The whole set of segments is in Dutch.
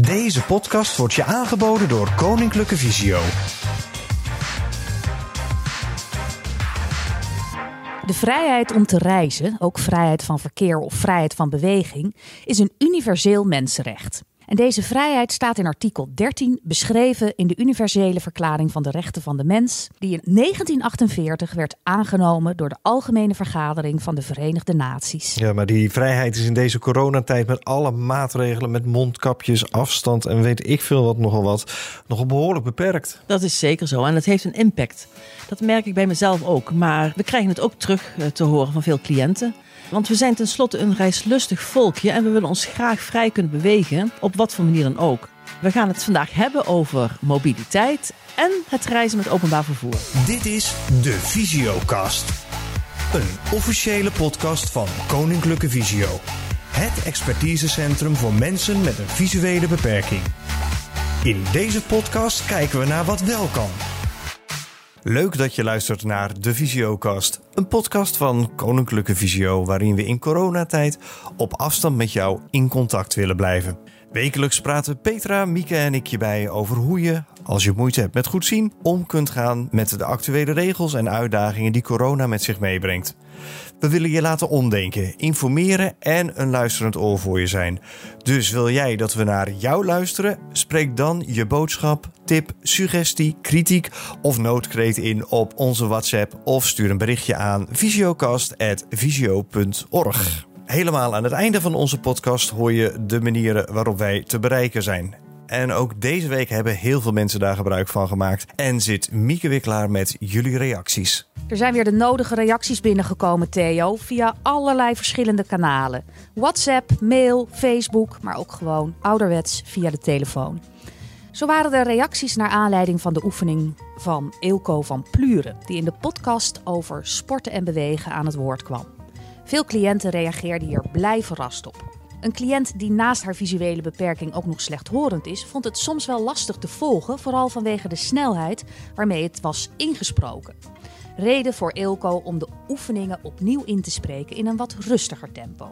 Deze podcast wordt je aangeboden door Koninklijke Visio. De vrijheid om te reizen, ook vrijheid van verkeer of vrijheid van beweging, is een universeel mensenrecht. En deze vrijheid staat in artikel 13 beschreven in de Universele Verklaring van de Rechten van de Mens, die in 1948 werd aangenomen door de Algemene Vergadering van de Verenigde Naties. Ja, maar die vrijheid is in deze coronatijd met alle maatregelen, met mondkapjes, afstand en weet ik veel wat nogal wat, nogal behoorlijk beperkt. Dat is zeker zo en dat heeft een impact. Dat merk ik bij mezelf ook, maar we krijgen het ook terug eh, te horen van veel cliënten. Want we zijn tenslotte een reislustig volkje en we willen ons graag vrij kunnen bewegen, op wat voor manier dan ook. We gaan het vandaag hebben over mobiliteit en het reizen met openbaar vervoer. Dit is de Visiocast. Een officiële podcast van Koninklijke Visio. Het expertisecentrum voor mensen met een visuele beperking. In deze podcast kijken we naar wat wel kan. Leuk dat je luistert naar de Visiocast, een podcast van Koninklijke Visio waarin we in coronatijd op afstand met jou in contact willen blijven. Wekelijks praten Petra, Mieke en ik je bij over hoe je, als je moeite hebt met goed zien, om kunt gaan met de actuele regels en uitdagingen die corona met zich meebrengt. We willen je laten omdenken, informeren en een luisterend oor voor je zijn. Dus wil jij dat we naar jou luisteren? Spreek dan je boodschap, tip, suggestie, kritiek of noodkreet in op onze WhatsApp of stuur een berichtje aan visiocast.visio.org. Helemaal aan het einde van onze podcast hoor je de manieren waarop wij te bereiken zijn. En ook deze week hebben heel veel mensen daar gebruik van gemaakt. En zit Mieke weer klaar met jullie reacties. Er zijn weer de nodige reacties binnengekomen, Theo, via allerlei verschillende kanalen. WhatsApp, mail, Facebook, maar ook gewoon ouderwets via de telefoon. Zo waren er reacties naar aanleiding van de oefening van Eelco van Pluren, die in de podcast over sporten en bewegen aan het woord kwam. Veel cliënten reageerden hier blij verrast op. Een cliënt die naast haar visuele beperking ook nog slechthorend is, vond het soms wel lastig te volgen, vooral vanwege de snelheid waarmee het was ingesproken. Reden voor Eelco om de oefeningen opnieuw in te spreken in een wat rustiger tempo.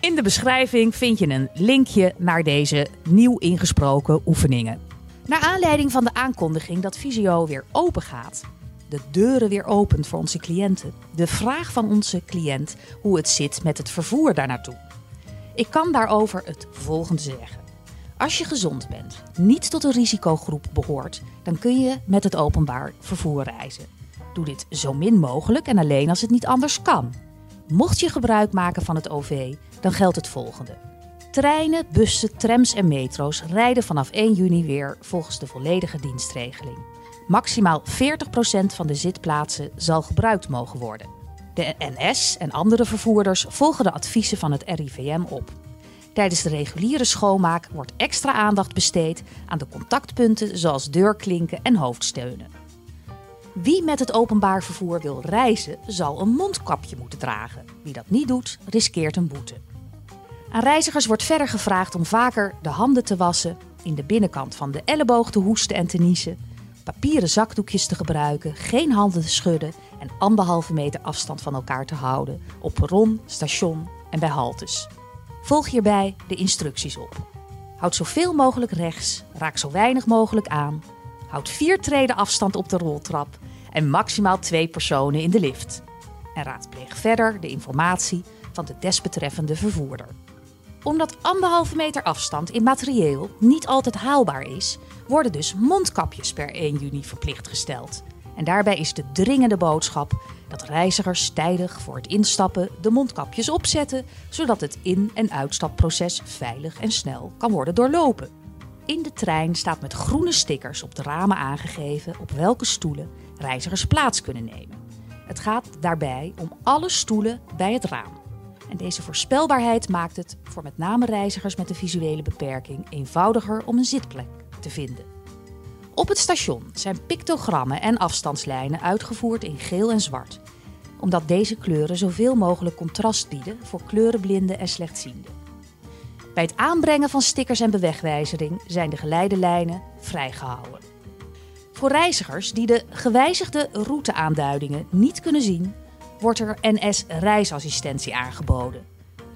In de beschrijving vind je een linkje naar deze nieuw ingesproken oefeningen. Naar aanleiding van de aankondiging dat Visio weer open gaat, de deuren weer opent voor onze cliënten, de vraag van onze cliënt hoe het zit met het vervoer daar naartoe. Ik kan daarover het volgende zeggen. Als je gezond bent, niet tot een risicogroep behoort, dan kun je met het openbaar vervoer reizen. Doe dit zo min mogelijk en alleen als het niet anders kan. Mocht je gebruik maken van het OV, dan geldt het volgende. Treinen, bussen, trams en metro's rijden vanaf 1 juni weer volgens de volledige dienstregeling. Maximaal 40% van de zitplaatsen zal gebruikt mogen worden. De NS en andere vervoerders volgen de adviezen van het RIVM op. Tijdens de reguliere schoonmaak wordt extra aandacht besteed aan de contactpunten zoals deurklinken en hoofdsteunen. Wie met het openbaar vervoer wil reizen, zal een mondkapje moeten dragen. Wie dat niet doet, riskeert een boete. Aan reizigers wordt verder gevraagd om vaker de handen te wassen, in de binnenkant van de elleboog te hoesten en te niezen, papieren zakdoekjes te gebruiken, geen handen te schudden en anderhalve meter afstand van elkaar te houden op perron, station en bij haltes. Volg hierbij de instructies op. Houd zoveel mogelijk rechts, raak zo weinig mogelijk aan, houd vier treden afstand op de roltrap en maximaal twee personen in de lift. En raadpleeg verder de informatie van de desbetreffende vervoerder. Omdat anderhalve meter afstand in materieel niet altijd haalbaar is, worden dus mondkapjes per 1 juni verplicht gesteld. En daarbij is de dringende boodschap dat reizigers tijdig voor het instappen de mondkapjes opzetten, zodat het in- en uitstapproces veilig en snel kan worden doorlopen. In de trein staat met groene stickers op de ramen aangegeven op welke stoelen reizigers plaats kunnen nemen. Het gaat daarbij om alle stoelen bij het raam. En deze voorspelbaarheid maakt het voor met name reizigers met een visuele beperking eenvoudiger om een zitplek te vinden. Op het station zijn pictogrammen en afstandslijnen uitgevoerd in geel en zwart, omdat deze kleuren zoveel mogelijk contrast bieden voor kleurenblinden en slechtzienden. Bij het aanbrengen van stickers en bewegwijzering zijn de geleidelijnen vrijgehouden. Voor reizigers die de gewijzigde routeaanduidingen niet kunnen zien, wordt er NS reisassistentie aangeboden.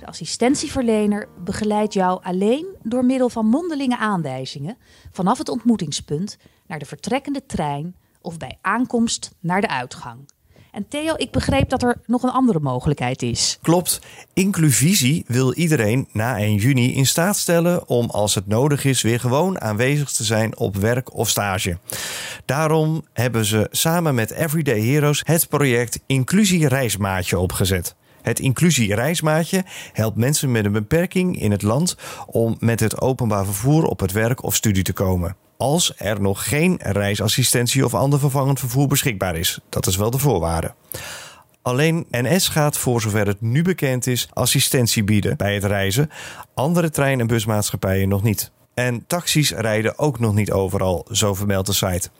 Assistentieverlener begeleidt jou alleen door middel van mondelinge aanwijzingen vanaf het ontmoetingspunt naar de vertrekkende trein of bij aankomst naar de uitgang. En Theo, ik begreep dat er nog een andere mogelijkheid is. Klopt. Incluvisie wil iedereen na 1 juni in staat stellen om als het nodig is weer gewoon aanwezig te zijn op werk of stage. Daarom hebben ze samen met Everyday Heroes het project Inclusie Reismaatje opgezet. Het inclusie reismaatje helpt mensen met een beperking in het land om met het openbaar vervoer op het werk of studie te komen als er nog geen reisassistentie of ander vervangend vervoer beschikbaar is. Dat is wel de voorwaarde. Alleen NS gaat, voor zover het nu bekend is, assistentie bieden bij het reizen. Andere trein- en busmaatschappijen nog niet. En taxis rijden ook nog niet overal, zo vermeldt de site.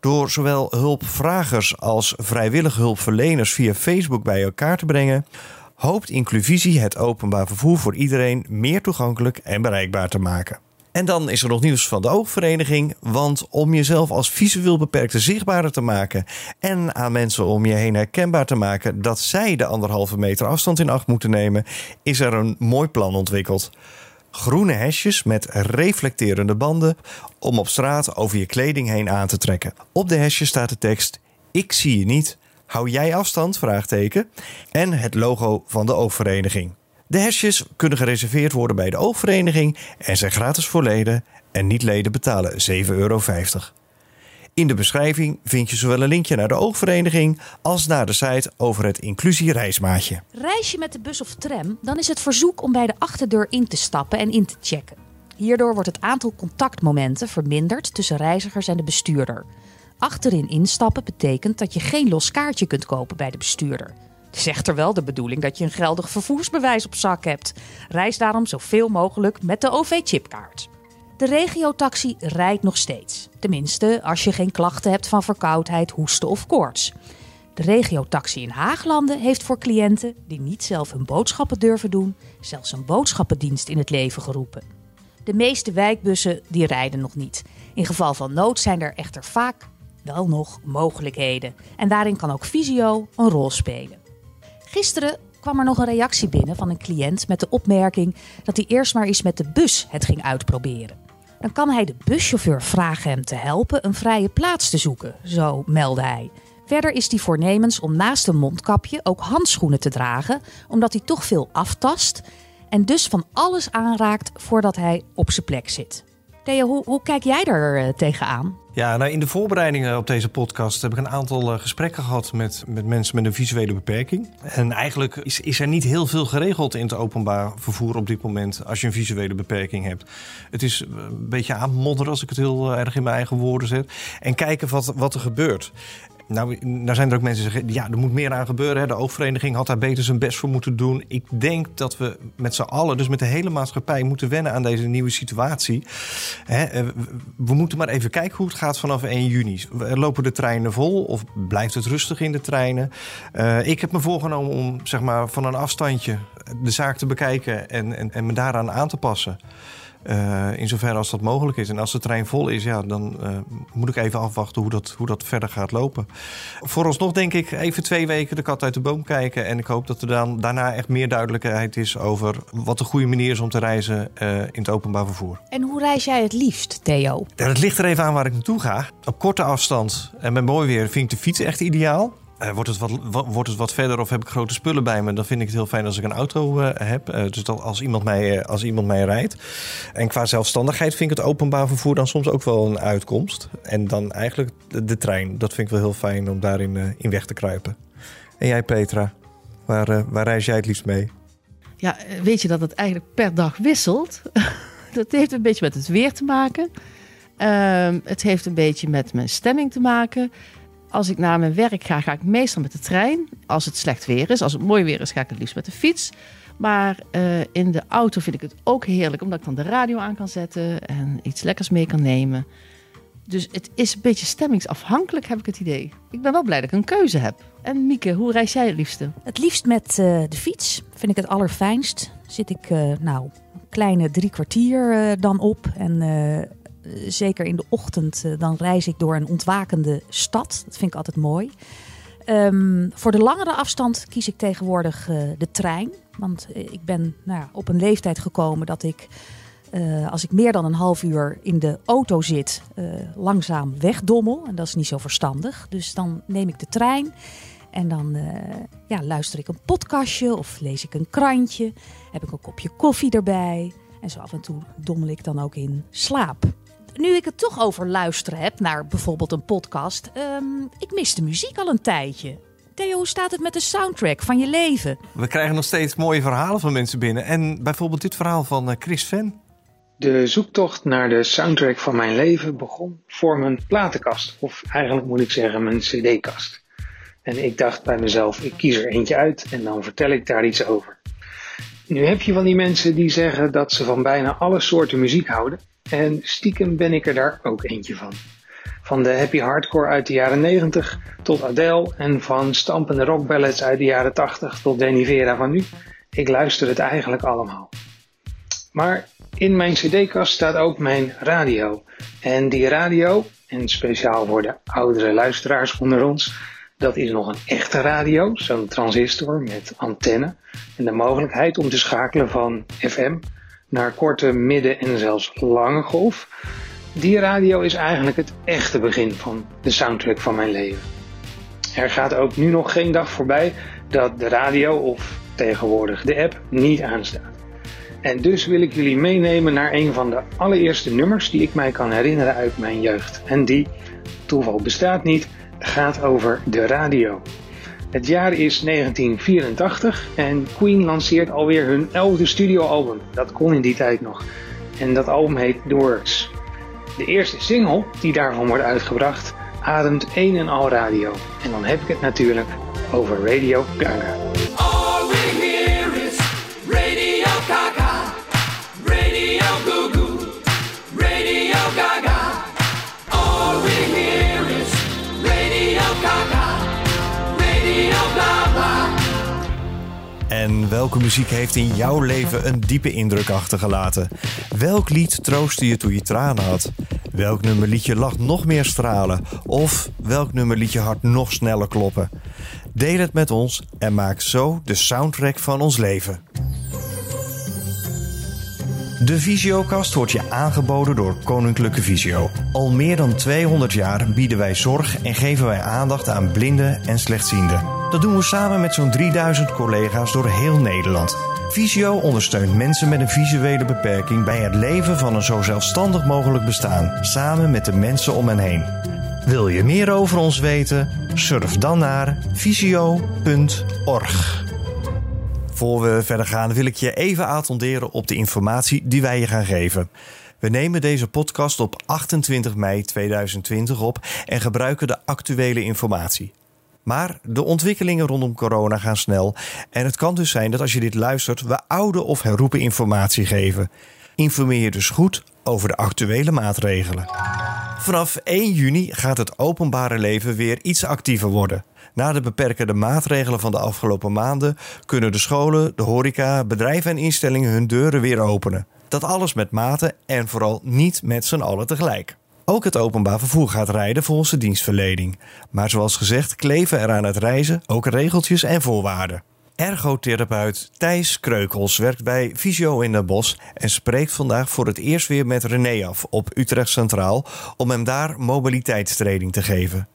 Door zowel hulpvragers als vrijwillige hulpverleners via Facebook bij elkaar te brengen, hoopt Incluvisie het openbaar vervoer voor iedereen meer toegankelijk en bereikbaar te maken. En dan is er nog nieuws van de oogvereniging. Want om jezelf als visueel beperkte zichtbaarder te maken en aan mensen om je heen herkenbaar te maken dat zij de anderhalve meter afstand in acht moeten nemen, is er een mooi plan ontwikkeld. Groene hesjes met reflecterende banden om op straat over je kleding heen aan te trekken. Op de hesjes staat de tekst: Ik zie je niet. Hou jij afstand? En het logo van de oogvereniging. De hesjes kunnen gereserveerd worden bij de oogvereniging en zijn gratis voor leden en niet-leden betalen 7,50 euro. In de beschrijving vind je zowel een linkje naar de oogvereniging als naar de site over het inclusiereismaatje. Reis je met de bus of tram, dan is het verzoek om bij de achterdeur in te stappen en in te checken. Hierdoor wordt het aantal contactmomenten verminderd tussen reizigers en de bestuurder. Achterin instappen betekent dat je geen los kaartje kunt kopen bij de bestuurder. Het is wel de bedoeling dat je een geldig vervoersbewijs op zak hebt. Reis daarom zoveel mogelijk met de OV-chipkaart. De regiotaxi rijdt nog steeds. Tenminste, als je geen klachten hebt van verkoudheid, hoesten of koorts. De regiotaxi in Haaglanden heeft voor cliënten die niet zelf hun boodschappen durven doen, zelfs een boodschappendienst in het leven geroepen. De meeste wijkbussen die rijden nog niet. In geval van nood zijn er echter vaak wel nog mogelijkheden. En daarin kan ook Visio een rol spelen. Gisteren kwam er nog een reactie binnen van een cliënt met de opmerking dat hij eerst maar eens met de bus het ging uitproberen. Dan kan hij de buschauffeur vragen hem te helpen een vrije plaats te zoeken, zo meldde hij. Verder is hij voornemens om naast een mondkapje ook handschoenen te dragen, omdat hij toch veel aftast en dus van alles aanraakt voordat hij op zijn plek zit. Theo, hoe, kijk jij er uh, tegenaan? Ja, nou in de voorbereidingen op deze podcast heb ik een aantal uh, gesprekken gehad met, met mensen met een visuele beperking. En eigenlijk is, is er niet heel veel geregeld in het openbaar vervoer op dit moment als je een visuele beperking hebt. Het is een beetje aanmodderen als ik het heel uh, erg in mijn eigen woorden zet. En kijken wat, wat er gebeurt. Nou, nou zijn er ook mensen die zeggen, ja, er moet meer aan gebeuren. Hè. De oogvereniging had daar beter zijn best voor moeten doen. Ik denk dat we met z'n allen, dus met de hele maatschappij, moeten wennen aan deze nieuwe situatie. Hè, eh, we moeten maar even kijken hoe het gaat vanaf 1 juni. Lopen de treinen vol of blijft het rustig in de treinen? Uh, ik heb me voorgenomen om zeg maar, van een afstandje de zaak te bekijken en, en, en me daaraan aan te passen. Uh, in zoverre als dat mogelijk is. En als de trein vol is, ja, dan uh, moet ik even afwachten hoe dat, hoe dat verder gaat lopen. Vooralsnog denk ik even twee weken de kat uit de boom kijken. En ik hoop dat er dan daarna echt meer duidelijkheid is over wat de goede manier is om te reizen uh, in het openbaar vervoer. En hoe reis jij het liefst, Theo? Ja, het ligt er even aan waar ik naartoe ga. Op korte afstand en met mooi weer vind ik de fiets echt ideaal. Uh, wordt, het wat, wordt het wat verder of heb ik grote spullen bij me, dan vind ik het heel fijn als ik een auto uh, heb. Uh, dus dat als iemand, mij, als iemand mij rijdt. En qua zelfstandigheid vind ik het openbaar vervoer dan soms ook wel een uitkomst. En dan eigenlijk de, de trein. Dat vind ik wel heel fijn om daarin in weg te kruipen. En jij, Petra, waar, waar reis jij het liefst mee? Ja, weet je dat het eigenlijk per dag wisselt? dat heeft een beetje met het weer te maken. Ehm, het heeft een beetje met mijn stemming te maken. Als ik naar mijn werk ga, ga ik meestal met de trein. Als het slecht weer is. Als het mooi weer is, ga ik het liefst met de fiets. Maar uh, in de auto vind ik het ook heerlijk, omdat ik dan de radio aan kan zetten en iets lekkers mee kan nemen. Dus het is een beetje stemmingsafhankelijk, heb ik het idee. Ik ben wel blij dat ik een keuze heb. En Mieke, hoe reis jij het liefste? Het liefst met uh, de fiets. Vind ik het allerfijnst. Zit ik, uh, nou, kleine drie kwartier dan op. En zeker in de ochtend, dan reis ik door een ontwakende stad. Dat vind ik altijd mooi. Ehm, voor de langere afstand kies ik tegenwoordig eh, de trein. Want eh, ik ben nou op een leeftijd gekomen dat ik, eh, als ik meer dan een half uur in de auto zit, eh, langzaam wegdommel. En dat is niet zo verstandig. Dus dan neem ik de trein en dan eh, ja, luister ik een podcastje of lees ik een krantje. Heb ik een kopje koffie erbij. En zo af en toe dommel ik dan ook in slaap. Nu ik het toch over luisteren heb naar bijvoorbeeld een podcast. ehm, ik mis de muziek al een tijdje. Theo, hoe staat het met de soundtrack van je leven? We krijgen nog steeds mooie verhalen van mensen binnen. En bijvoorbeeld dit verhaal van eh, Chris Van. De zoektocht naar de soundtrack van mijn leven begon voor mijn platenkast. Of eigenlijk moet ik zeggen mijn cd-kast. En ik dacht bij mezelf, ik kies er eentje uit en dan vertel ik daar iets over. Nu heb je van die mensen die zeggen dat ze van bijna alle soorten muziek houden. En stiekem ben ik er daar ook eentje van. Van de happy hardcore uit de jaren 90 tot Adele en van stampende rockballads uit de jaren 80 tot Danny Vera van nu. Ik luister het eigenlijk allemaal. Maar in mijn cd-kast staat ook mijn radio. En die radio, en speciaal voor de oudere luisteraars onder ons, dat is nog een echte radio, zo'n transistor met antenne en de mogelijkheid om te schakelen van FM naar korte, midden en zelfs lange golf. Die radio is eigenlijk het echte begin van de soundtrack van mijn leven. Er gaat ook nu nog geen dag voorbij dat de radio of tegenwoordig de app niet aanstaat. En dus wil ik jullie meenemen naar een van de allereerste nummers die ik mij kan herinneren uit mijn jeugd. En die, toeval bestaat niet, gaat over de radio. Het jaar is 1984 en Queen lanceert alweer hun elfde studioalbum. Dat kon in die tijd nog. En dat album heet Doors. De eerste single die daarvan wordt uitgebracht ademt een en al radio. En dan heb ik het natuurlijk over Radio Gaga. En welke muziek heeft in jouw leven een diepe indruk achtergelaten? Welk lied troostte je toen je tranen had? Welk nummer liet je nog meer stralen? Of welk nummer liet je hart nog sneller kloppen? Deel het met ons en maak zo de soundtrack van ons leven. De Visiokast wordt je aangeboden door Koninklijke Visio. Al meer dan 200 jaar bieden wij zorg en geven wij aandacht aan blinden en slechtzienden. Dat doen we samen met zo'n 3000 collega's door heel Nederland. Visio ondersteunt mensen met een visuele beperking bij het leven van een zo zelfstandig mogelijk bestaan, samen met de mensen om hen heen. Wil je meer over ons weten? Surf dan naar visio.org. Voor we verder gaan wil ik je even attenderen op de informatie die wij je gaan geven. We nemen deze podcast op 28 mei 2020 op en gebruiken de actuele informatie. Maar de ontwikkelingen rondom corona gaan snel en het kan dus zijn dat als je dit luistert we oude of herroepen informatie geven. Informeer je dus goed over de actuele maatregelen. Vanaf 1 juni gaat het openbare leven weer iets actiever worden. Na de beperkende maatregelen van de afgelopen maanden kunnen de scholen, de horeca, bedrijven en instellingen hun deuren weer openen. Dat alles met mate en vooral niet met z'n allen tegelijk. Ook het openbaar vervoer gaat rijden volgens de dienstverlening. Maar zoals gezegd kleven er aan het reizen ook regeltjes en voorwaarden. Ergotherapeut Thijs Kreukels werkt bij Visio in Den Bosch en spreekt vandaag voor het eerst weer met René af op Utrecht Centraal om hem daar mobiliteitstraining te geven.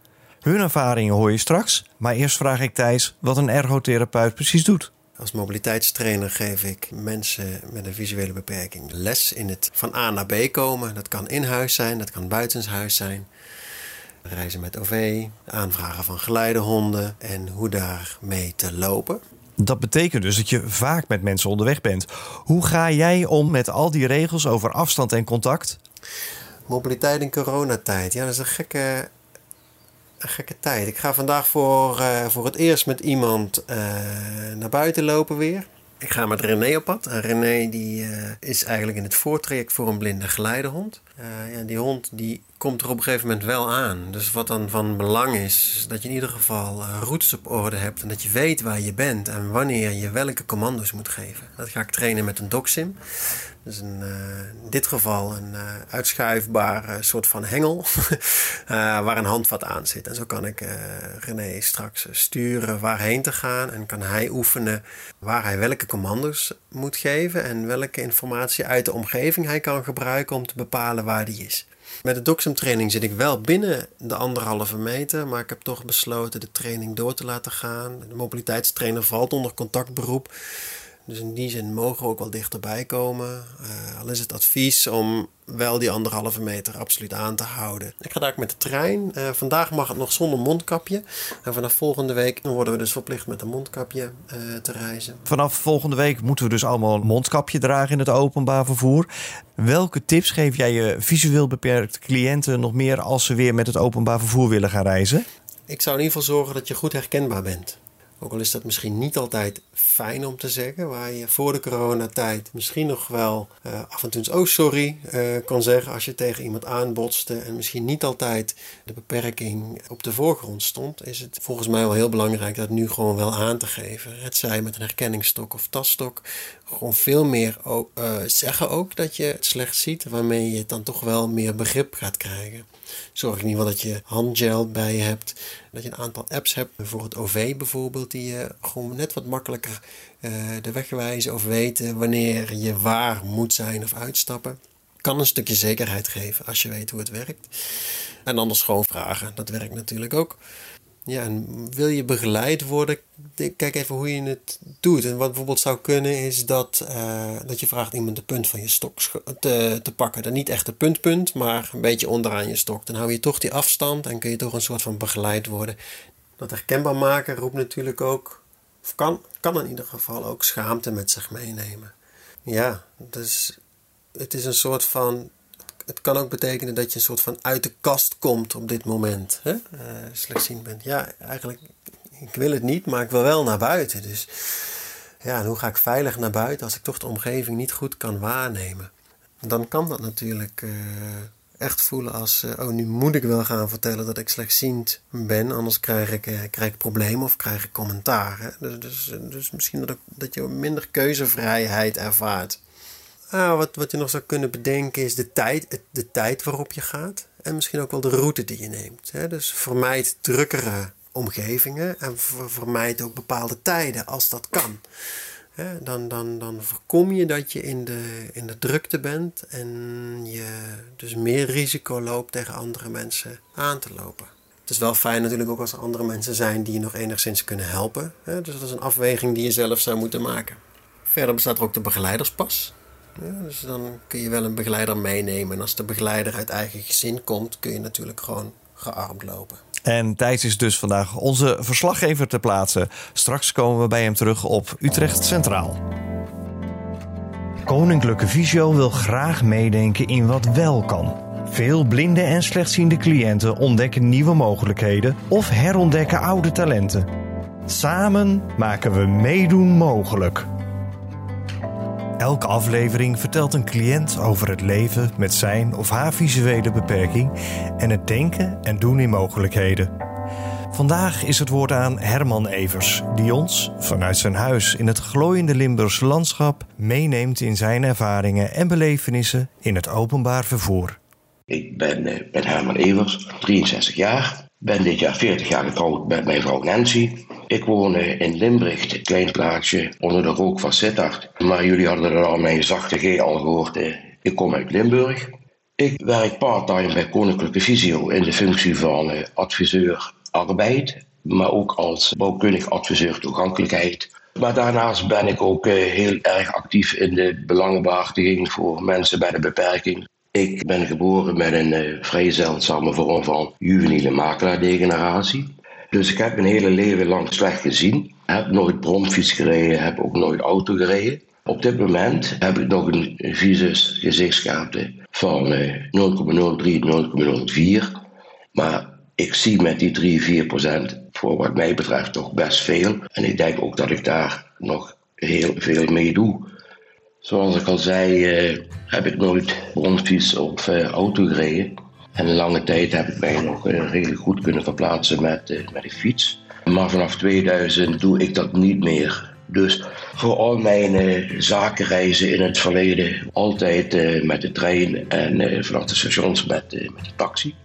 Hun ervaringen hoor je straks, maar eerst vraag ik Thijs wat een ergotherapeut precies doet. Als mobiliteitstrainer geef ik mensen met een visuele beperking les in het van A naar B komen. Dat kan in huis zijn, dat kan buitenshuis zijn. Reizen met OV, aanvragen van geleidehonden en hoe daarmee te lopen. Dat betekent dus dat je vaak met mensen onderweg bent. Hoe ga jij om met al die regels over afstand en contact? Mobiliteit in coronatijd, ja, dat is een gekke, gekke tijd. Ik ga vandaag voor, eh, voor het eerst met iemand eh, naar buiten lopen weer. Ik ga met René op pad. En René die, eh, is eigenlijk in het voortraject voor een blinde geleidehond. Eh, ja, die hond die komt er op een gegeven moment wel aan. Dus wat dan van belang is, dat je in ieder geval routes op orde hebt. En dat je weet waar je bent en wanneer je welke commando's moet geven. Dat ga ik trainen met een DocSim. Dus eh, in dit geval een uh, uitschuifbare soort van hengel uh, waar een handvat aan zit. En zo kan ik René straks sturen waarheen te gaan en kan hij oefenen waar hij welke commando's moet geven en welke informatie uit de omgeving hij kan gebruiken om te bepalen waar die is. Met de Doxum training zit ik wel binnen de anderhalve meter, maar ik heb toch besloten de training door te laten gaan. De mobiliteitstrainer valt onder contactberoep. Dus in die zin mogen we ook wel dichterbij komen. Uh, al is het advies om wel die anderhalve meter absoluut aan te houden. Ik ga daar ook met de trein. Uh, vandaag mag het nog zonder mondkapje. En vanaf volgende week worden we dus verplicht met een mondkapje uh, te reizen. Vanaf volgende week moeten we dus allemaal een mondkapje dragen in het openbaar vervoer. Welke tips geef jij je visueel beperkte cliënten nog meer als ze weer met het openbaar vervoer willen gaan reizen? Ik zou in ieder geval zorgen dat je goed herkenbaar bent. Ook al is dat misschien niet altijd fijn om te zeggen, waar je voor de coronatijd misschien nog wel uh, af en toe eens oh sorry uh, kan zeggen als je tegen iemand aanbotste en misschien niet altijd de beperking op de voorgrond stond, is het volgens mij wel heel belangrijk dat nu gewoon wel aan te geven. Het zij met een herkenningsstok of taststok, gewoon veel meer uh, zeggen ook dat je het slecht ziet, waarmee je dan toch wel meer begrip gaat krijgen. Zorg in ieder geval dat je handgel bij je hebt. Dat je een aantal apps hebt, voor het OV bijvoorbeeld, die je gewoon net wat makkelijker uh, de weg wijzen of weten wanneer je waar moet zijn of uitstappen. Kan een stukje zekerheid geven als je weet hoe het werkt. En anders gewoon vragen, dat werkt natuurlijk ook. Ja, en wil je begeleid worden, kijk even hoe je het doet. En wat bijvoorbeeld zou kunnen is dat, uh, dat je vraagt iemand de punt van je stok te, te pakken. Dan niet echt de puntpunt, maar een beetje onderaan je stok. Dan hou je toch die afstand en kun je toch een soort van begeleid worden. Dat herkenbaar maken roept natuurlijk ook, of kan, kan in ieder geval ook schaamte met zich meenemen. Ja, dus het is een soort van het kan ook betekenen dat je een soort van uit de kast komt op dit moment. Hè? Uh, slechtziend bent. Ja, eigenlijk, ik wil het niet, maar ik wil wel naar buiten. Dus ja, en hoe ga ik veilig naar buiten als ik toch de omgeving niet goed kan waarnemen? Dan kan dat natuurlijk uh, echt voelen als, uh, oh nu moet ik wel gaan vertellen dat ik slechtziend ben, anders krijg ik, krijg ik problemen of krijg ik commentaar. Dus, dus, dus misschien dat, dat je minder keuzevrijheid ervaart. Ah, wat, wat je nog zou kunnen bedenken is de tijd, de tijd waarop je gaat. En misschien ook wel de route die je neemt. Hè? Dus vermijd drukkere omgevingen en vermijd ook bepaalde tijden als dat kan. Hè? Dan, dan, dan voorkom je dat je in de, in de drukte bent en je dus meer risico loopt tegen andere mensen aan te lopen. Het is wel fijn natuurlijk ook als er andere mensen zijn die je nog enigszins kunnen helpen. Hè? Dus dat is een afweging die je zelf zou moeten maken. Verder bestaat er ook de begeleiderspas. Ja, dus dan kun je wel een begeleider meenemen. En als de begeleider uit eigen gezin komt, kun je natuurlijk gewoon gearmd lopen. En Thijs is dus vandaag onze verslaggever ter plaatse. Straks komen we bij hem terug op Utrecht Centraal. Koninklijke Visio wil graag meedenken in wat wel kan. Veel blinde en slechtziende cliënten ontdekken nieuwe mogelijkheden of herontdekken oude talenten. Samen maken we meedoen mogelijk. Elke aflevering vertelt een cliënt over het leven met zijn of haar visuele beperking en het denken en doen in mogelijkheden. Vandaag is het woord aan Herman Evers, die ons vanuit zijn huis in het glooiende Limburgse landschap meeneemt in zijn ervaringen en belevenissen in het openbaar vervoer. Ik ben, eh, ben Herman Evers, 63 jaar. Ben dit jaar 40 jaar getrouwd met mijn vrouw Nancy. Ik woon eh, in Limburg, een klein plaatsje onder de rook van Sittard. Maar jullie hadden er al mijn zachte G al gehoord. eh, Ik kom uit Limburg. Ik werk part-time bij Koninklijke Visio in de functie van eh, adviseur arbeid, maar ook als bouwkundig adviseur toegankelijkheid. Maar daarnaast ben ik ook heel erg actief in de belangenbehartiging voor mensen bij de beperking. Ik ben geboren met een uh, vrij zeldzame vorm van juveniele makelaardegeneratie. Dus ik heb mijn hele leven lang slecht gezien. Heb nooit bromfiets gereden, heb ook nooit auto gereden. Op dit moment heb ik nog een visus gezichtskaarte van uh, 0,03, 0,04. Maar ik zie met die 3, 4 procent voor wat mij betreft toch best veel. En ik denk ook dat ik daar nog heel veel mee doe. Zoals ik al zei, uh, heb ik nooit bromfiets of uh, auto gereden. En lange tijd heb ik mij nog uh, redelijk goed kunnen verplaatsen met, met de fiets. Maar vanaf 2000 doe ik dat niet meer. Dus voor al mijn eh, zakenreizen in het verleden altijd eh, met de trein en eh, vanaf de stations met, eh, met de taxi.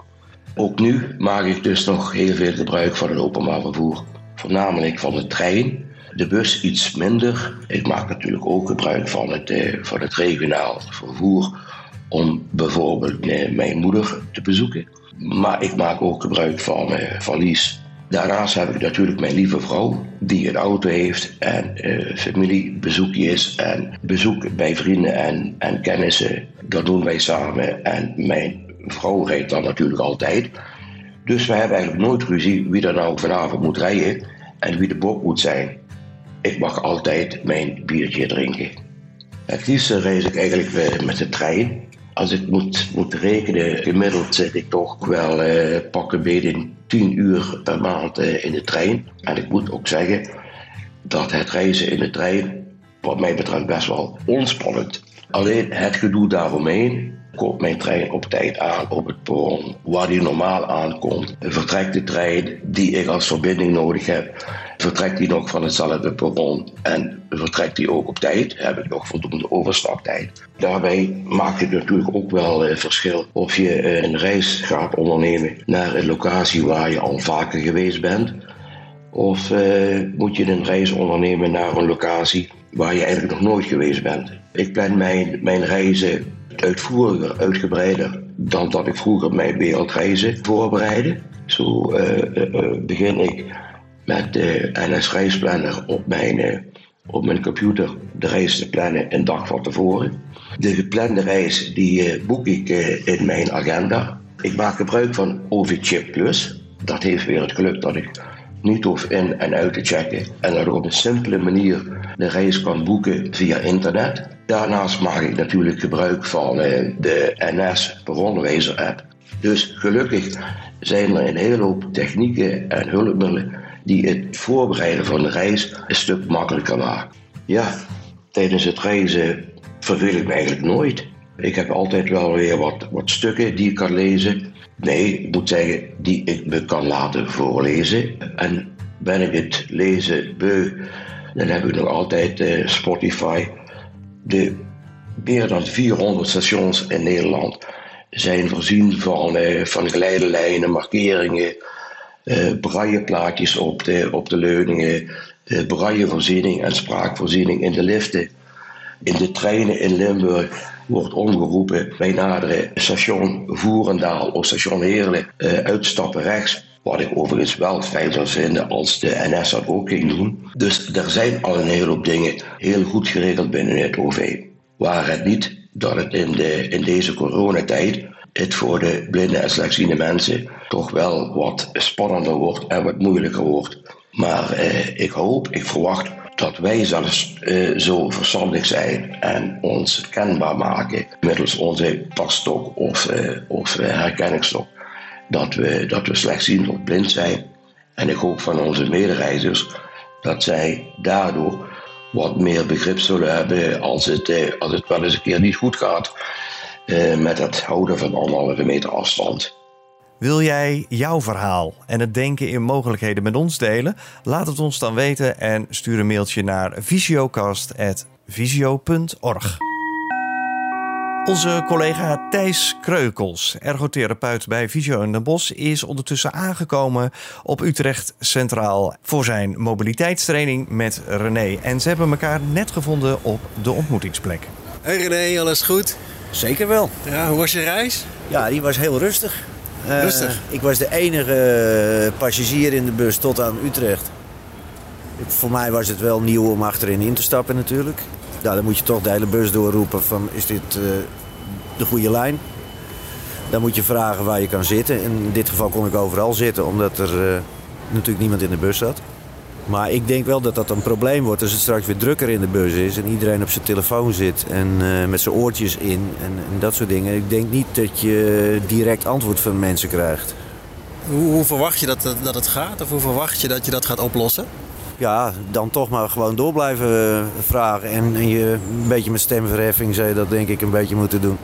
Ook nu maak ik dus nog heel veel gebruik van het openbaar vervoer. Voornamelijk van de trein, de bus iets minder. Ik maak natuurlijk ook gebruik van het, eh, van het regionaal vervoer om bijvoorbeeld eh, mijn moeder te bezoeken. Maar ik maak ook gebruik van, eh, van Lies. Daarnaast heb ik natuurlijk mijn lieve vrouw, die een auto heeft en familiebezoekjes en bezoek bij vrienden en, en kennissen. Dat doen wij samen en mijn vrouw rijdt dan natuurlijk altijd. Dus we hebben eigenlijk nooit ruzie wie er nou vanavond moet rijden en wie de bok moet zijn. Ik mag altijd mijn biertje drinken. Het liefste reis ik eigenlijk met de trein. Als ik moet, moet rekenen, gemiddeld zit ik toch wel eh, pakken beet 10 uur per maand eh, in de trein. En ik moet ook zeggen dat het reizen in de trein, wat mij betreft, best wel onspannend. Alleen het gedoe daaromheen. Komt mijn trein op tijd aan op het perron waar die normaal aankomt? Vertrekt de trein die ik als verbinding nodig heb? Vertrekt die nog van hetzelfde perron? En vertrekt die ook op tijd? Heb ik nog voldoende overstaptijd? Daarbij maakt het natuurlijk ook wel eh, verschil of je eh, een reis gaat ondernemen naar een locatie waar je al vaker geweest bent. Of eh, moet je een reis ondernemen naar een locatie waar je eigenlijk nog nooit geweest bent? Ik plan mijn, mijn reizen uitvoeriger, uitgebreider dan dat ik vroeger mijn wereldreizen voorbereidde. Zo eh, eh, eh, begin ik met de NS Reisplanner op mijn, op mijn computer de reis te plannen een dag van tevoren. De geplande reis die boek ik in mijn agenda. Ik maak gebruik van OV-Chip Plus. Dat heeft weer het geluk dat ik niet hoef in en uit te checken en ik op een simpele manier de reis kan boeken via internet. Daarnaast maak ik natuurlijk gebruik van eh, de NS Perronwijzer app. Dus gelukkig zijn er een hele hoop technieken en hulpmiddelen die het voorbereiden van de reis een stuk makkelijker maken. Ja, tijdens het reizen verveel ik me eigenlijk nooit. Ik heb altijd wel weer wat, wat stukken die ik kan lezen. Nee, ik moet zeggen, die ik me kan laten voorlezen. En ben ik het lezen beu, dan heb ik nog altijd eh, Spotify. De meer dan 400 stations in Nederland zijn voorzien van, eh, van markeringen, eh brailleplaatjes op de, op de leuningen, eh, braillevoorziening en spraakvoorziening in de liften. In de treinen in Limburg wordt omgeroepen wij naderen station Voerendaal of station Heerlen, eh, uitstappen rechts. Wat ik overigens wel fijn zou vinden als de NS dat ook ging doen. Dus er zijn al een hele hoop dingen heel goed geregeld binnen het OV. Waar het niet dat het in, de, in deze coronatijd het voor de blinde en slechtziende mensen toch wel wat spannender wordt en wat moeilijker wordt. Maar eh, ik hoop, ik verwacht dat wij zelfs eh, zo verstandig zijn en ons kenbaar maken middels onze passtok of, of eh, herkenningsstok. Dat we, dat we slechtziend of blind zijn. En ik hoop van onze medereizigers dat zij daardoor wat meer begrip zullen hebben als het, als het wel eens een keer niet goed gaat met het houden van anderhalve meter afstand. Wil jij jouw verhaal en het denken in mogelijkheden met ons delen? Laat het ons dan weten en stuur een mailtje naar visiocast.visio.org. Onze collega Thijs Kreukels, ergotherapeut bij Visio in Den Bosch, is ondertussen aangekomen op Utrecht Centraal voor zijn mobiliteitstraining met René. En ze hebben elkaar net gevonden op de ontmoetingsplek. Hey René, alles goed? Zeker wel. Ja, hoe was je reis? Ja, die was heel rustig. Eh, Rustig? Ik was de enige eh, passagier in de bus tot aan Utrecht. Voor mij was het wel nieuw om achterin in te stappen natuurlijk. Ja, dan moet je toch de hele bus doorroepen van is dit eh, de goede lijn? Dan moet je vragen waar je kan zitten. En in dit geval kon ik overal zitten omdat er natuurlijk niemand in de bus zat. Maar ik denk wel dat dat een probleem wordt als het straks weer drukker in de bus is en iedereen op zijn telefoon zit en eh, met zijn oortjes in en, en dat soort dingen. Ik denk niet dat je direct antwoord van mensen krijgt. Hoe, hoe verwacht je dat, dat, dat het gaat? Of hoe verwacht je dat je dat gaat oplossen? Ja, dan toch maar gewoon door blijven eh, vragen. En, en je een beetje met stemverheffing zou je dat denk ik een beetje moeten doen.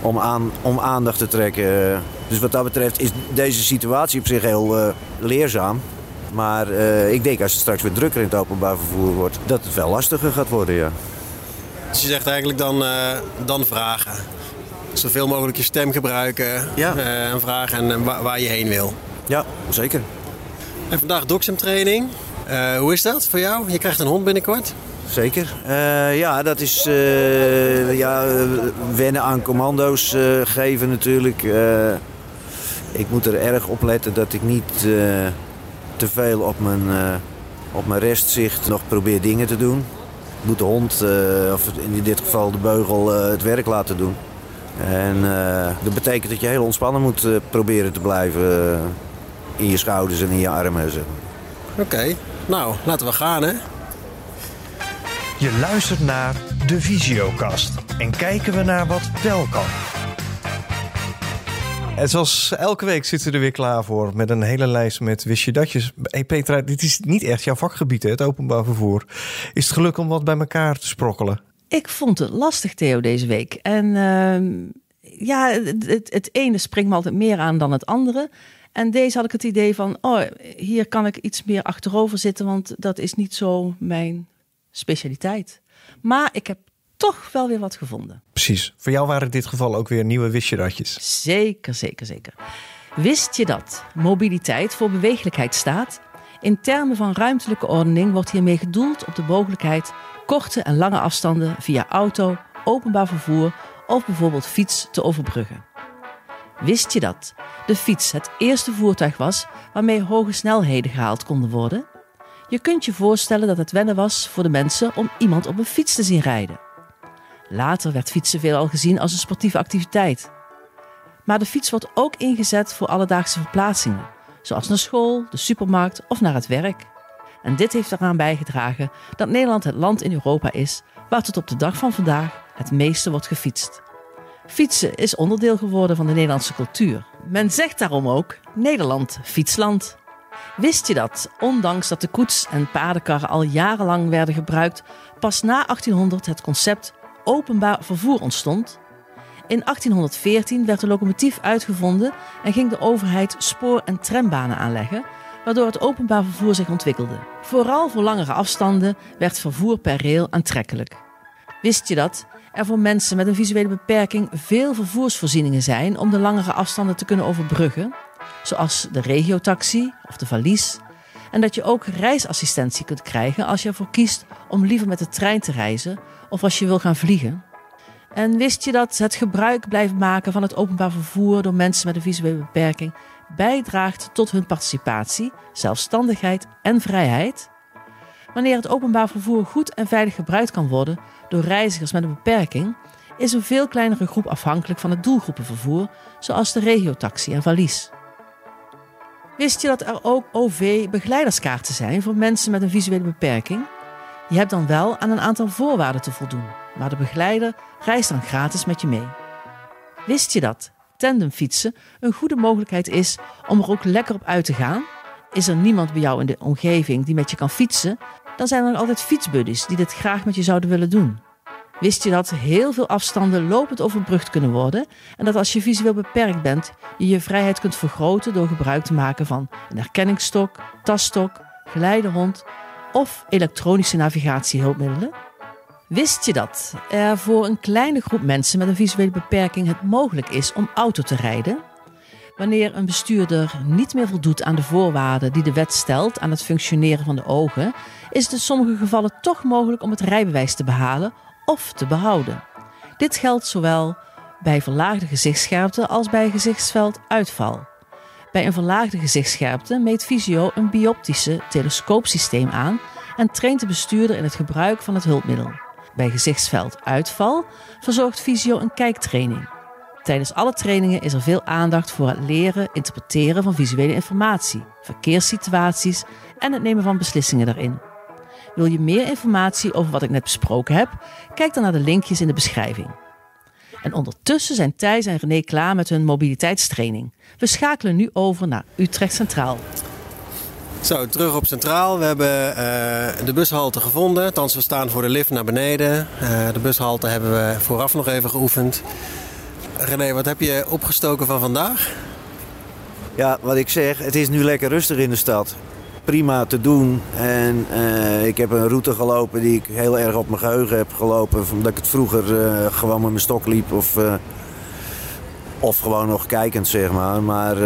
Om, aan, om aandacht te trekken. Dus wat dat betreft is deze situatie op zich heel eh, leerzaam. Maar eh, ik denk als het straks weer drukker in het openbaar vervoer wordt, dat het wel lastiger gaat worden, ja. Dus je zegt eigenlijk dan, eh, dan vragen. Zoveel mogelijk je stem gebruiken Ja. eh, en vragen en, en wa- waar je heen wil. Ja, zeker. En vandaag doxem training. Eh, hoe is dat voor jou? Je krijgt een hond binnenkort. Zeker. Ja, dat is ja, wennen aan commando's geven natuurlijk. Ik moet er erg op letten dat ik niet te veel op mijn, eh, op mijn restzicht nog probeer dingen te doen. Ik moet de hond, eh, of in dit geval de beugel, eh, het werk laten doen. En eh, dat betekent dat je heel ontspannen moet eh, proberen te blijven in je schouders en in je armen. zeg. Oké, nou laten we gaan hè. Je luistert naar de Visiokast en kijken we naar wat wel kan. En zoals elke week zitten we er weer klaar voor met een hele lijst met wist je datjes. Hey Petra, dit is niet echt jouw vakgebied, het openbaar vervoer. Is het geluk om wat bij elkaar te sprokkelen? Ik vond het lastig, Theo, deze week. En ehm, ja, het, het ene springt me altijd meer aan dan het andere. En deze had ik het idee van, oh, hier kan ik iets meer achterover zitten, want dat is niet zo mijn specialiteit. Maar ik heb toch wel weer wat gevonden. Precies. Voor jou waren in dit geval ook weer nieuwe wist je datjes. Zeker, zeker, zeker. Wist je dat mobiliteit voor bewegelijkheid staat? In termen van ruimtelijke ordening wordt hiermee gedoeld op de mogelijkheid korte en lange afstanden via auto, openbaar vervoer of bijvoorbeeld fiets te overbruggen. Wist je dat de fiets het eerste voertuig was waarmee hoge snelheden gehaald konden worden? Je kunt je voorstellen dat het wennen was voor de mensen om iemand op een fiets te zien rijden. Later werd fietsen veelal gezien als een sportieve activiteit. Maar de fiets wordt ook ingezet voor alledaagse verplaatsingen, zoals naar school, de supermarkt of naar het werk. En dit heeft eraan bijgedragen dat Nederland het land in Europa is waar tot op de dag van vandaag het meeste wordt gefietst. Fietsen is onderdeel geworden van de Nederlandse cultuur. Men zegt daarom ook Nederland fietsland. Wist je dat, ondanks dat de koets en paardenkarren al jarenlang werden gebruikt, pas na 1800 het concept openbaar vervoer ontstond? In 1814 werd de locomotief uitgevonden en ging de overheid spoor- en trambanen aanleggen, waardoor het openbaar vervoer zich ontwikkelde. Vooral voor langere afstanden werd vervoer per rail aantrekkelijk. Wist je dat er voor mensen met een visuele beperking veel vervoersvoorzieningen zijn om de langere afstanden te kunnen overbruggen, zoals de regiotaxi of de valies, en dat je ook reisassistentie kunt krijgen als je ervoor kiest om liever met de trein te reizen of als je wil gaan vliegen? En wist je dat het gebruik blijven maken van het openbaar vervoer door mensen met een visuele beperking bijdraagt tot hun participatie, zelfstandigheid en vrijheid? Wanneer het openbaar vervoer goed en veilig gebruikt kan worden door reizigers met een beperking, is een veel kleinere groep afhankelijk van het doelgroepenvervoer, zoals de regiotaxi en valies. Wist je dat er ook OV-begeleiderskaarten zijn voor mensen met een visuele beperking? Je hebt dan wel aan een aantal voorwaarden te voldoen, maar de begeleider reist dan gratis met je mee. Wist je dat tandemfietsen een goede mogelijkheid is om er ook lekker op uit te gaan? Is er niemand bij jou in de omgeving die met je kan fietsen? Dan zijn er altijd fietsbuddies die dit graag met je zouden willen doen. Wist je dat heel veel afstanden lopend overbrugd kunnen worden en dat als je visueel beperkt bent, je je vrijheid kunt vergroten door gebruik te maken van een herkenningsstok, tasstok, geleidehond of elektronische navigatiehulpmiddelen? Wist je dat er voor een kleine groep mensen met een visuele beperking het mogelijk is om auto te rijden? Wanneer een bestuurder niet meer voldoet aan de voorwaarden die de wet stelt aan het functioneren van de ogen, is het in sommige gevallen toch mogelijk om het rijbewijs te behalen of te behouden. Dit geldt zowel bij verlaagde gezichtsscherpte als bij gezichtsvelduitval. Bij een verlaagde gezichtsscherpte meet Visio een bioptische telescoopsysteem aan en traint de bestuurder in het gebruik van het hulpmiddel. Bij gezichtsvelduitval verzorgt Visio een kijktraining. Tijdens alle trainingen is er veel aandacht voor het leren, interpreteren van visuele informatie, verkeerssituaties en het nemen van beslissingen daarin. Wil je meer informatie over wat ik net besproken heb? Kijk dan naar de linkjes in de beschrijving. En ondertussen zijn Thijs en René klaar met hun mobiliteitstraining. We schakelen nu over naar Utrecht Centraal. Zo, terug op Centraal. We hebben eh, de bushalte gevonden. Althans, we staan voor de lift naar beneden. Eh, de bushalte hebben we vooraf nog even geoefend. René, wat heb je opgestoken van vandaag? Ja, wat ik zeg, het is nu lekker rustig in de stad. Prima te doen. En eh, ik heb een route gelopen die ik heel erg op mijn geheugen heb gelopen. Omdat ik het vroeger eh, gewoon met mijn stok liep. Of, eh, of gewoon nog kijkend, zeg maar. Maar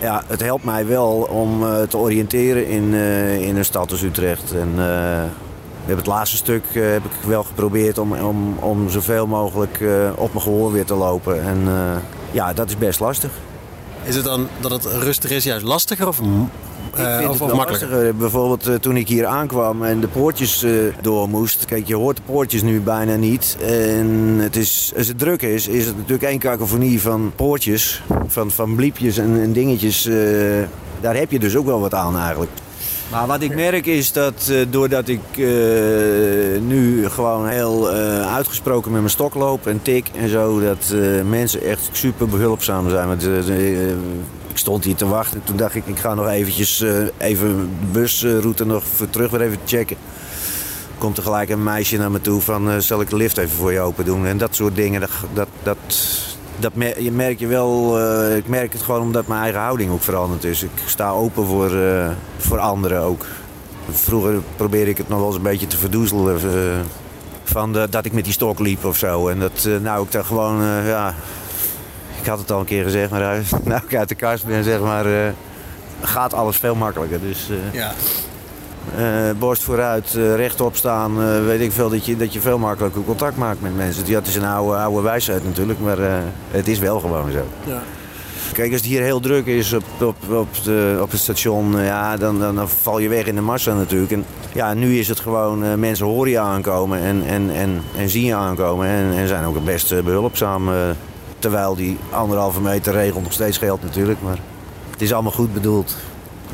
ja, het helpt mij wel om te oriënteren in, in een stad als Utrecht. En we hebben het laatste stuk heb ik wel geprobeerd om, om, om zoveel mogelijk op mijn gehoor weer te lopen. En ja, dat is best lastig. Is het dan dat het rustig is juist lastiger of, eh, Ik vind of, het of makkelijker? lastiger. Bijvoorbeeld eh, toen ik hier aankwam en de poortjes eh, door moest. Kijk, je hoort de poortjes nu bijna niet. En het is, als het druk is, is het natuurlijk één kakofonie van poortjes. Van, van bliepjes en, en dingetjes. eh, daar heb je dus ook wel wat aan eigenlijk. Maar wat ik merk is dat eh, doordat ik eh, nu gewoon heel eh, uitgesproken met mijn stok loop en tik en zo, dat eh, mensen echt super behulpzaam zijn. Want, eh, eh, ik stond hier te wachten. Toen dacht ik, ik ga nog eventjes eh, even de busroute nog voor terug weer even checken. Komt er gelijk een meisje naar me toe van, eh, zal ik de lift even voor je open doen? En dat soort dingen, dat, dat, dat, dat je merk je wel. eh, ik merk het gewoon omdat mijn eigen houding ook veranderd is. Ik sta open voor, voor anderen ook. Vroeger probeerde ik het nog wel eens een beetje te verdoezelen. van dat ik met die stok liep of zo. En dat nou ik dan gewoon, ja. Ik had het al een keer gezegd, maar nou ik uit de kast ben, zeg maar. eh, gaat alles veel makkelijker. Dus eh, Ja. eh, borst vooruit, rechtop staan. weet ik veel, dat je, dat je veel makkelijker contact maakt met mensen. Het is een oude, oude wijsheid natuurlijk, maar het is wel gewoon zo. Ja. Kijk, als het hier heel druk is op, op, op, de, op het station, ja, dan, dan, dan val je weg in de massa natuurlijk. En ja, nu is het gewoon, mensen horen je aankomen en, en, en, en zien je aankomen. En, en zijn ook best eh, behulpzaam. eh, terwijl die anderhalve meter regel nog steeds geldt natuurlijk. Maar het is allemaal goed bedoeld.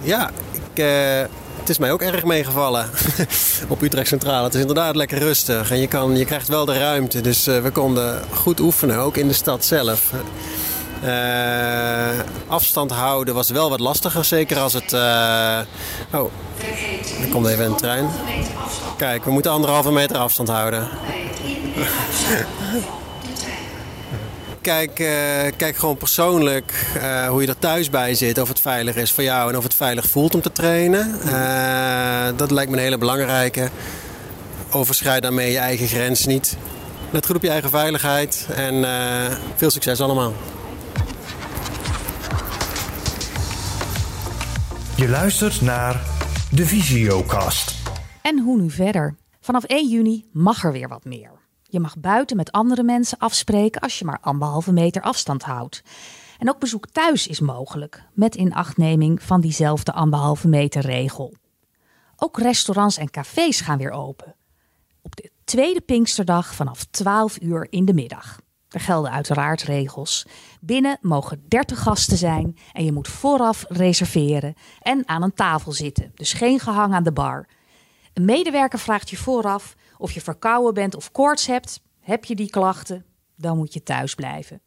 Ja, ik, eh, het is mij ook erg meegevallen op Utrecht Centraal. Het is inderdaad lekker rustig en je, kan, je krijgt wel de ruimte. Dus eh, we konden goed oefenen, ook in de stad zelf. Eh, afstand houden was wel wat lastiger, zeker als het... eh, Oh, er komt even een trein. Kijk, we moeten anderhalve meter afstand houden. Kijk, eh, kijk gewoon persoonlijk eh, hoe je er thuis bij zit. Of het veilig is voor jou en of het veilig voelt om te trainen. Eh, dat lijkt me een hele belangrijke. Overschrijd daarmee je eigen grens niet. Let goed op je eigen veiligheid en eh, veel succes allemaal. Je luistert naar de Visiocast. En hoe nu verder? Vanaf 1 juni mag er weer wat meer. Je mag buiten met andere mensen afspreken als je maar anderhalve meter afstand houdt. En ook bezoek thuis is mogelijk, met inachtneming van diezelfde anderhalve meter regel. Ook restaurants en cafés gaan weer open. Op de tweede Pinksterdag vanaf 12 uur in de middag. Er gelden uiteraard regels. Binnen mogen 30 gasten zijn en je moet vooraf reserveren en aan een tafel zitten. Dus geen gehang aan de bar. Een medewerker vraagt je vooraf of je verkouden bent of koorts hebt. Heb je die klachten? Dan moet je thuis blijven.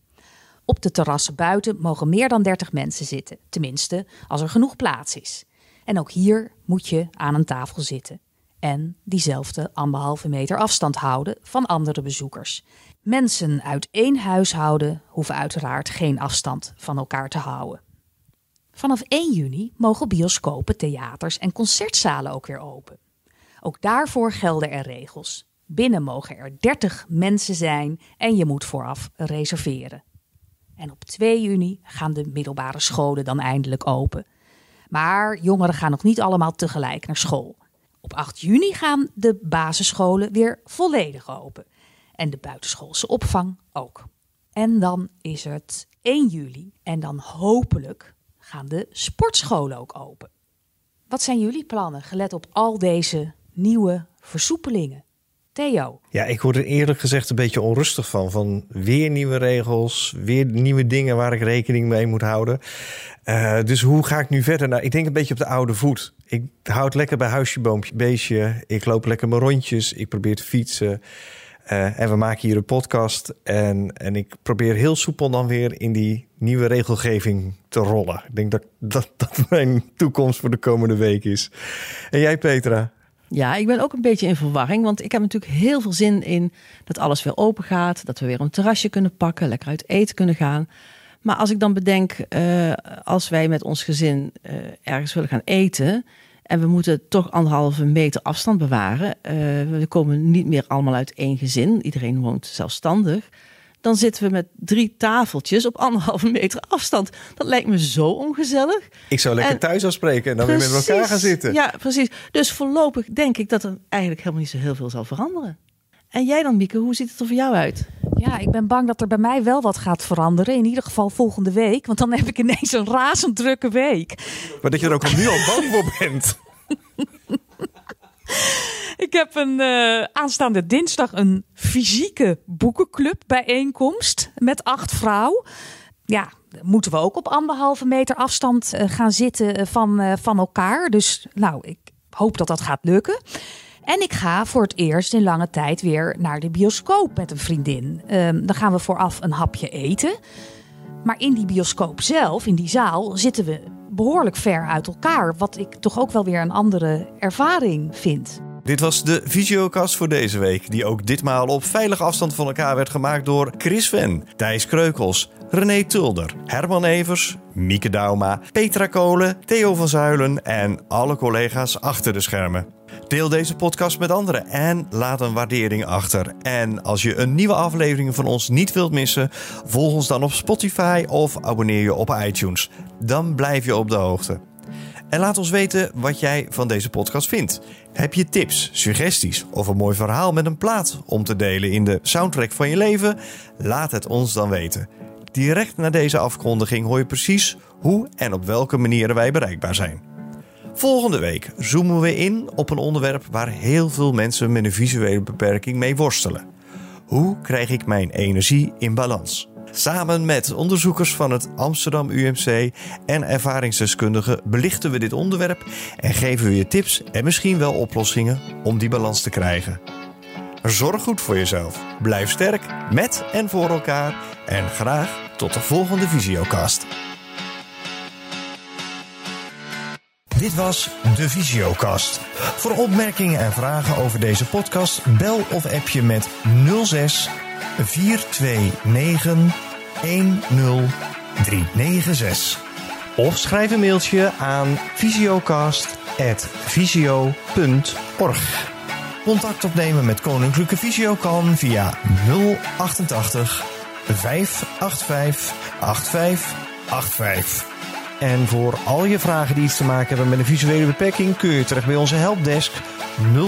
Op de terrassen buiten mogen meer dan 30 mensen zitten. Tenminste, als er genoeg plaats is. En ook hier moet je aan een tafel zitten. En diezelfde anderhalve meter afstand houden van andere bezoekers. Mensen uit één huishouden hoeven uiteraard geen afstand van elkaar te houden. Vanaf 1 juni mogen bioscopen, theaters en concertzalen ook weer open. Ook daarvoor gelden er regels. Binnen mogen er 30 mensen zijn en je moet vooraf reserveren. En op 2 juni gaan de middelbare scholen dan eindelijk open. Maar jongeren gaan nog niet allemaal tegelijk naar school. Op 8 juni gaan de basisscholen weer volledig open. En de buitenschoolse opvang ook. En dan is het 1 juli. En dan hopelijk gaan de sportscholen ook open. Wat zijn jullie plannen gelet op al deze nieuwe versoepelingen? Theo, Ja, ik word er eerlijk gezegd een beetje onrustig van. Van weer nieuwe regels, weer nieuwe dingen waar ik rekening mee moet houden. Eh, dus hoe ga ik nu verder? Nou, ik denk een beetje op de oude voet. Ik houd lekker bij huisje, boompje, beestje. Ik loop lekker mijn rondjes. Ik probeer te fietsen. Eh, en we maken hier een podcast. En, en ik probeer heel soepel dan weer in die nieuwe regelgeving te rollen. Ik denk dat dat, dat mijn toekomst voor de komende week is. En jij, Petra? Ja, ik ben ook een beetje in verwarring. Want ik heb natuurlijk heel veel zin in dat alles weer open gaat. Dat we weer een terrasje kunnen pakken, lekker uit eten kunnen gaan. Maar als ik dan bedenk, eh, als wij met ons gezin eh, ergens willen gaan eten. En we moeten toch anderhalve meter afstand bewaren. Eh, we komen niet meer allemaal uit één gezin. Iedereen woont zelfstandig. Dan zitten we met drie tafeltjes op anderhalve meter afstand. Dat lijkt me zo ongezellig. Ik zou lekker En- thuis afspreken en dan weer met elkaar gaan zitten. Ja, precies. Dus voorlopig denk ik dat er eigenlijk helemaal niet zo heel veel zal veranderen. En jij dan, Mieke, hoe ziet het er voor jou uit? Ja, ik ben bang dat er bij mij wel wat gaat veranderen. In ieder geval volgende week. Want dan heb ik ineens een razend drukke week. Maar dat je er ook al nu al bang voor bent. Ik heb een eh, aanstaande dinsdag een fysieke boekenclub bijeenkomst met acht vrouwen. Ja, moeten we ook op anderhalve meter afstand eh, gaan zitten eh, van, van elkaar. Dus nou, ik hoop dat dat gaat lukken. En ik ga voor het eerst in lange tijd weer naar de bioscoop met een vriendin. Ehm, dan gaan we vooraf een hapje eten. Maar in die bioscoop zelf, in die zaal, zitten we behoorlijk ver uit elkaar. Wat ik toch ook wel weer een andere ervaring vind. Dit was de Visiocast voor deze week, die ook ditmaal op veilige afstand van elkaar werd gemaakt door Chris Ven, Thijs Kreukels, René Tulder, Herman Evers, Mieke Dauma, Petra Kolen, Theo van Zuilen en alle collega's achter de schermen. Deel deze podcast met anderen en laat een waardering achter. En als je een nieuwe aflevering van ons niet wilt missen, volg ons dan op Spotify of abonneer je op iTunes. Dan blijf je op de hoogte. En laat ons weten wat jij van deze podcast vindt. Heb je tips, suggesties of een mooi verhaal met een plaat om te delen in de soundtrack van je leven? Laat het ons dan weten. Direct na deze afkondiging hoor je precies hoe en op welke manieren wij bereikbaar zijn. Volgende week zoomen we in op een onderwerp waar heel veel mensen met een visuele beperking mee worstelen. Hoe krijg ik mijn energie in balans? Samen met onderzoekers van het Amsterdam UMC en ervaringsdeskundigen belichten we dit onderwerp en geven we je tips en misschien wel oplossingen om die balans te krijgen. Zorg goed voor jezelf. Blijf sterk met en voor elkaar en graag tot de volgende Visiocast. Dit was de Visiocast. Voor opmerkingen en vragen over deze podcast bel of app je met 06 429 10396. Of schrijf een mailtje aan visiocast.visio.org. Contact opnemen met Koninklijke Visio kan via 088 585 8585. En voor al je vragen die iets te maken hebben met een visuele beperking kun je terecht bij onze helpdesk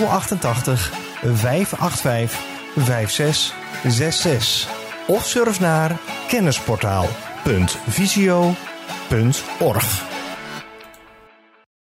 088 585 5666. Of surf naar kennisportaal.visio.org.